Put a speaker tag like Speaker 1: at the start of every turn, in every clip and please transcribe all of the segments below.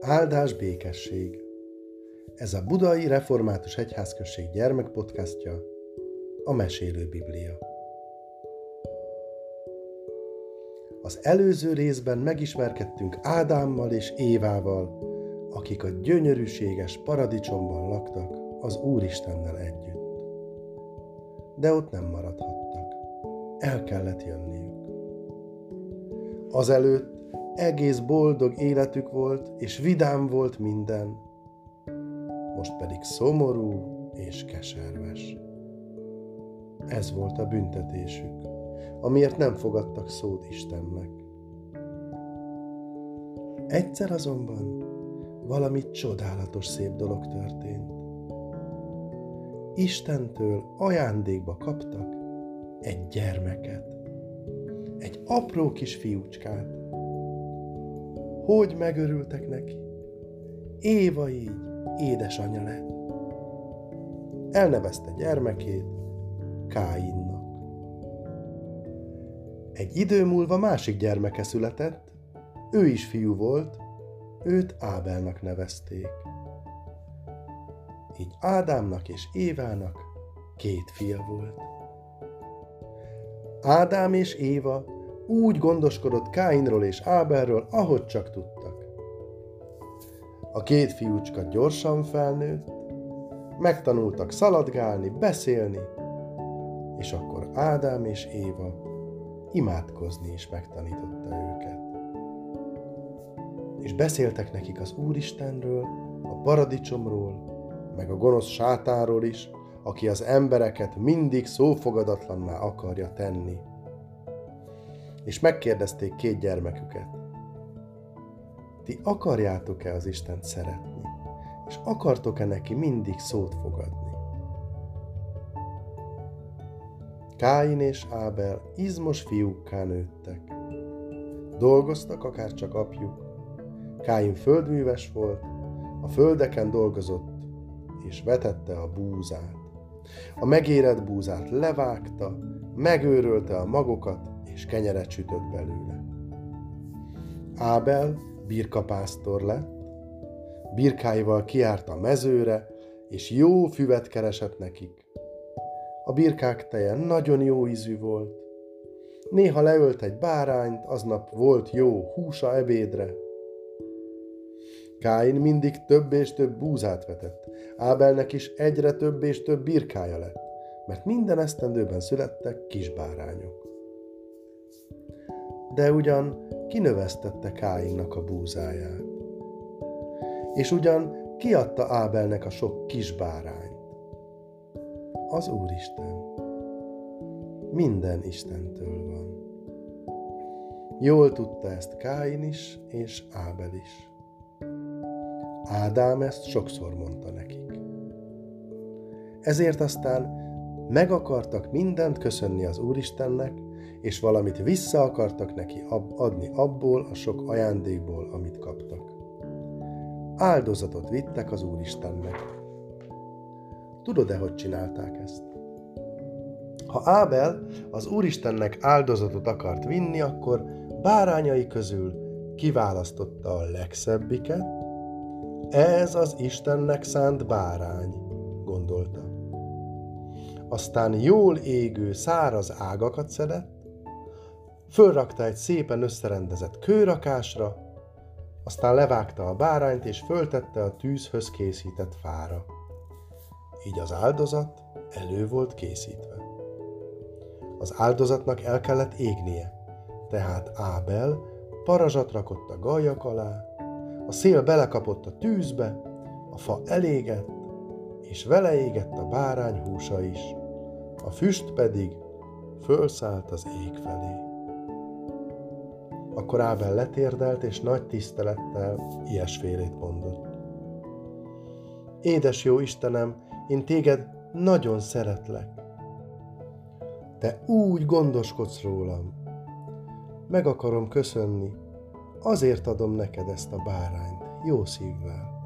Speaker 1: Áldás békesség! Ez a Budai Református Egyházközség gyermekpodcastja, a Mesélő Biblia. Az előző részben megismerkedtünk Ádámmal és Évával, akik a gyönyörűséges paradicsomban laktak az Úristennel együtt. De ott nem maradhattak. El kellett jönniük. Azelőtt egész boldog életük volt, és vidám volt minden, most pedig szomorú és keserves. Ez volt a büntetésük, amiért nem fogadtak szót Istennek. Egyszer azonban valami csodálatos szép dolog történt. Istentől ajándékba kaptak egy gyermeket, egy apró kis fiúcskát, hogy megörültek neki. Éva így édesanyja lett. Elnevezte gyermekét Káinnak. Egy idő múlva másik gyermeke született, ő is fiú volt, őt Ábelnak nevezték. Így Ádámnak és Évának két fia volt. Ádám és Éva úgy gondoskodott Káinról és Ábelről, ahogy csak tudtak. A két fiúcska gyorsan felnőtt, megtanultak szaladgálni, beszélni, és akkor Ádám és Éva imádkozni is megtanította őket. És beszéltek nekik az Úristenről, a paradicsomról, meg a gonosz sátáról is, aki az embereket mindig szófogadatlanná akarja tenni és megkérdezték két gyermeküket. Ti akarjátok-e az Istent szeretni, és akartok-e neki mindig szót fogadni? Káin és Ábel izmos fiúkká nőttek. Dolgoztak akár csak apjuk. Káin földműves volt, a földeken dolgozott, és vetette a búzát. A megérett búzát levágta, megőrölte a magokat, és kenyeret sütött belőle. Ábel birkapásztor lett, birkáival kiárt a mezőre, és jó füvet keresett nekik. A birkák teje nagyon jó ízű volt. Néha leölt egy bárányt, aznap volt jó húsa ebédre. Káin mindig több és több búzát vetett. Ábelnek is egyre több és több birkája lett, mert minden esztendőben születtek kisbárányok de ugyan kinövesztette Káinnak a búzáját. És ugyan kiadta Ábelnek a sok kis bárányt. Az Úristen. Minden Istentől van. Jól tudta ezt Káin is, és Ábel is. Ádám ezt sokszor mondta nekik. Ezért aztán meg akartak mindent köszönni az Úristennek, és valamit vissza akartak neki adni abból a sok ajándékból, amit kaptak. Áldozatot vittek az Úristennek. Tudod-e, hogy csinálták ezt? Ha Ábel az Úristennek áldozatot akart vinni, akkor bárányai közül kiválasztotta a legszebbiket. Ez az Istennek szánt bárány, gondolta. Aztán jól égő száraz ágakat szedett, fölrakta egy szépen összerendezett kőrakásra, aztán levágta a bárányt és föltette a tűzhöz készített fára. Így az áldozat elő volt készítve. Az áldozatnak el kellett égnie, tehát Ábel parazsat rakott a gajak alá, a szél belekapott a tűzbe, a fa elégett, és vele égett a bárány húsa is, a füst pedig fölszállt az ég felé. Akkor Ábel letérdelt, és nagy tisztelettel ilyesfélét mondott. Édes jó Istenem, én téged nagyon szeretlek. Te úgy gondoskodsz rólam. Meg akarom köszönni, azért adom neked ezt a bárányt, jó szívvel.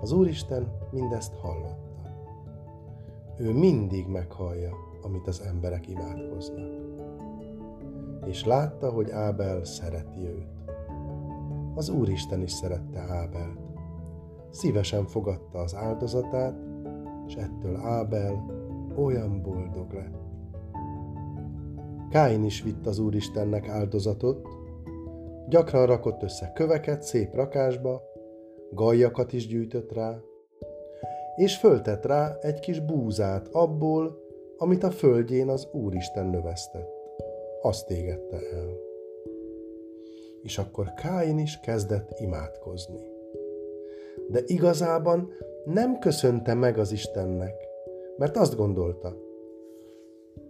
Speaker 1: Az Úristen mindezt hallotta. Ő mindig meghallja, amit az emberek imádkoznak és látta, hogy Ábel szereti őt. az Úristen is szerette Ábelt. Szívesen fogadta az áldozatát, és ettől Ábel olyan boldog lett. Káin is vitt az Úristennek áldozatot, gyakran rakott össze köveket szép rakásba, gajakat is gyűjtött rá, és föltett rá egy kis búzát abból, amit a földjén az Úristen növesztett. Azt égette el. És akkor Káin is kezdett imádkozni. De igazában nem köszönte meg az Istennek, mert azt gondolta,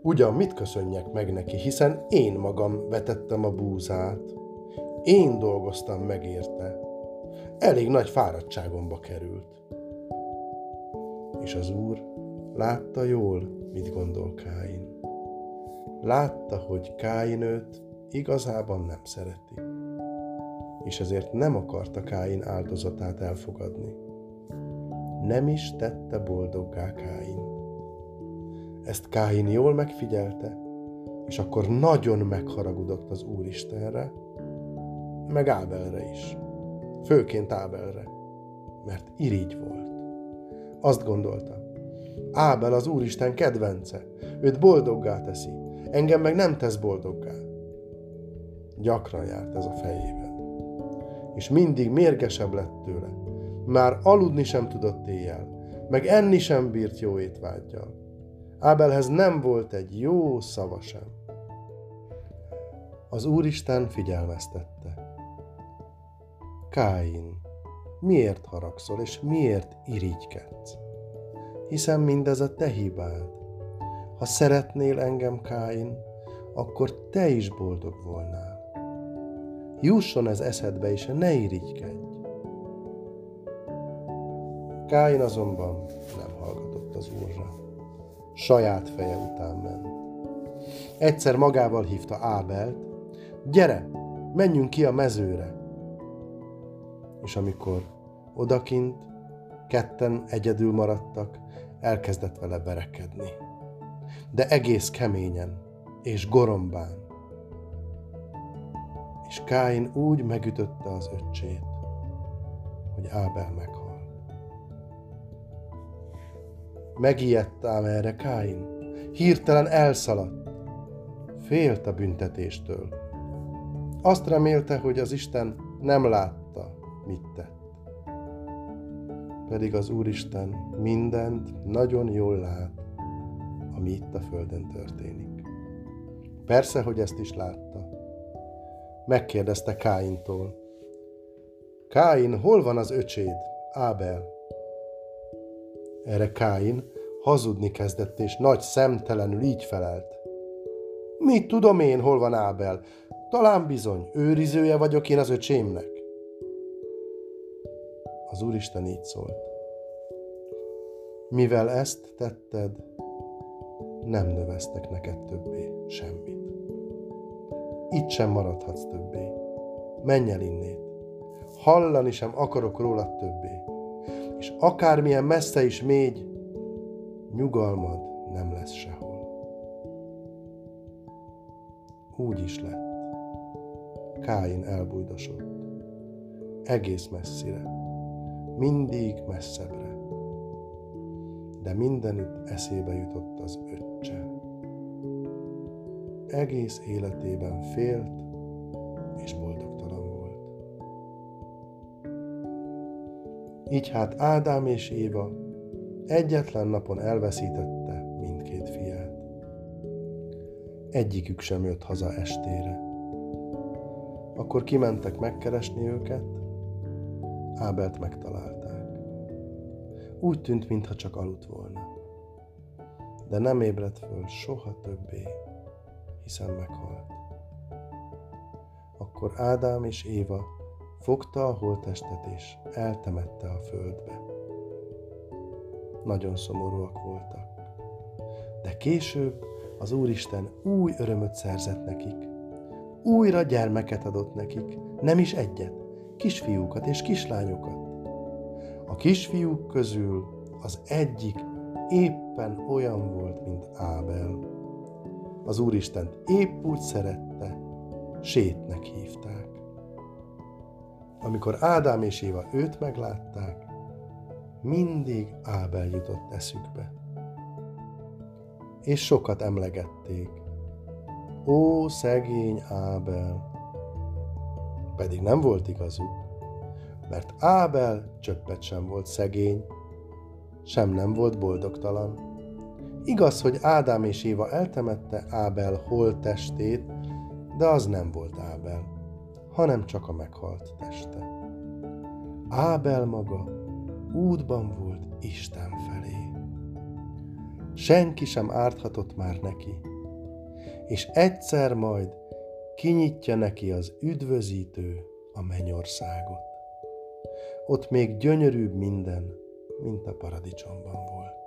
Speaker 1: ugyan mit köszönjek meg neki, hiszen én magam vetettem a búzát, én dolgoztam meg érte, elég nagy fáradtságomba került. És az Úr látta jól, mit gondol Káin. Látta, hogy Káin őt igazában nem szereti, és ezért nem akarta Káin áldozatát elfogadni. Nem is tette boldoggá Káin. Ezt Káin jól megfigyelte, és akkor nagyon megharagudott az Úristenre, meg Ábelre is. Főként Ábelre, mert irigy volt. Azt gondolta, Ábel az Úristen kedvence, őt boldoggá teszi, engem meg nem tesz boldoggá. Gyakran járt ez a fejében. És mindig mérgesebb lett tőle. Már aludni sem tudott éjjel, meg enni sem bírt jó étvágyjal. Ábelhez nem volt egy jó szava sem. Az Úristen figyelmeztette. Káin, miért haragszol, és miért irigykedsz? Hiszen mindez a te hibád. Ha szeretnél engem, Káin, akkor te is boldog volnál. Jusson ez eszedbe, és ne irigykedj. Káin azonban nem hallgatott az úrra. Saját feje után ment. Egyszer magával hívta Ábelt, gyere, menjünk ki a mezőre. És amikor odakint ketten egyedül maradtak, elkezdett vele verekedni. De egész keményen és gorombán. És Káin úgy megütötte az öccsét, hogy Ábel meghalt. Megijedt ám erre Káin, hirtelen elszaladt, félt a büntetéstől. Azt remélte, hogy az Isten nem látta, mit tett pedig az Úristen mindent nagyon jól lát, ami itt a földön történik. Persze, hogy ezt is látta. Megkérdezte Káintól. Káin, hol van az öcséd, Ábel? Erre Káin hazudni kezdett, és nagy szemtelenül így felelt. Mit tudom én, hol van Ábel? Talán bizony, őrizője vagyok én az öcsémnek. Az Úristen így szólt. Mivel ezt tetted, nem növesztek neked többé semmit. Itt sem maradhatsz többé. Menj el innét. Hallani sem akarok rólad többé. És akármilyen messze is mégy, nyugalmad nem lesz sehol. Úgy is lett. Káin elbújdosott. Egész messzire mindig messzebbre. De mindenütt eszébe jutott az öccse. Egész életében félt és boldogtalan volt. Így hát Ádám és Éva egyetlen napon elveszítette mindkét fiát. Egyikük sem jött haza estére. Akkor kimentek megkeresni őket, Ábelt megtalálták. Úgy tűnt, mintha csak aludt volna. De nem ébredt föl soha többé, hiszen meghalt. Akkor Ádám és Éva fogta a holttestet és eltemette a földbe. Nagyon szomorúak voltak. De később az Úristen új örömöt szerzett nekik. Újra gyermeket adott nekik, nem is egyet, kisfiúkat és kislányokat. A kisfiúk közül az egyik éppen olyan volt, mint Ábel. Az Úristent épp úgy szerette, sétnek hívták. amikor Ádám és Éva őt meglátták, mindig Ábel jutott eszükbe. És sokat emlegették. Ó, szegény Ábel! Pedig nem volt igazuk, mert Ábel csöppet sem volt szegény, sem nem volt boldogtalan. Igaz, hogy Ádám és Éva eltemette Ábel holttestét, de az nem volt Ábel, hanem csak a meghalt teste. Ábel maga útban volt Isten felé. Senki sem árthatott már neki, és egyszer majd kinyitja neki az üdvözítő a mennyországot. Ott még gyönyörűbb minden, mint a paradicsomban volt.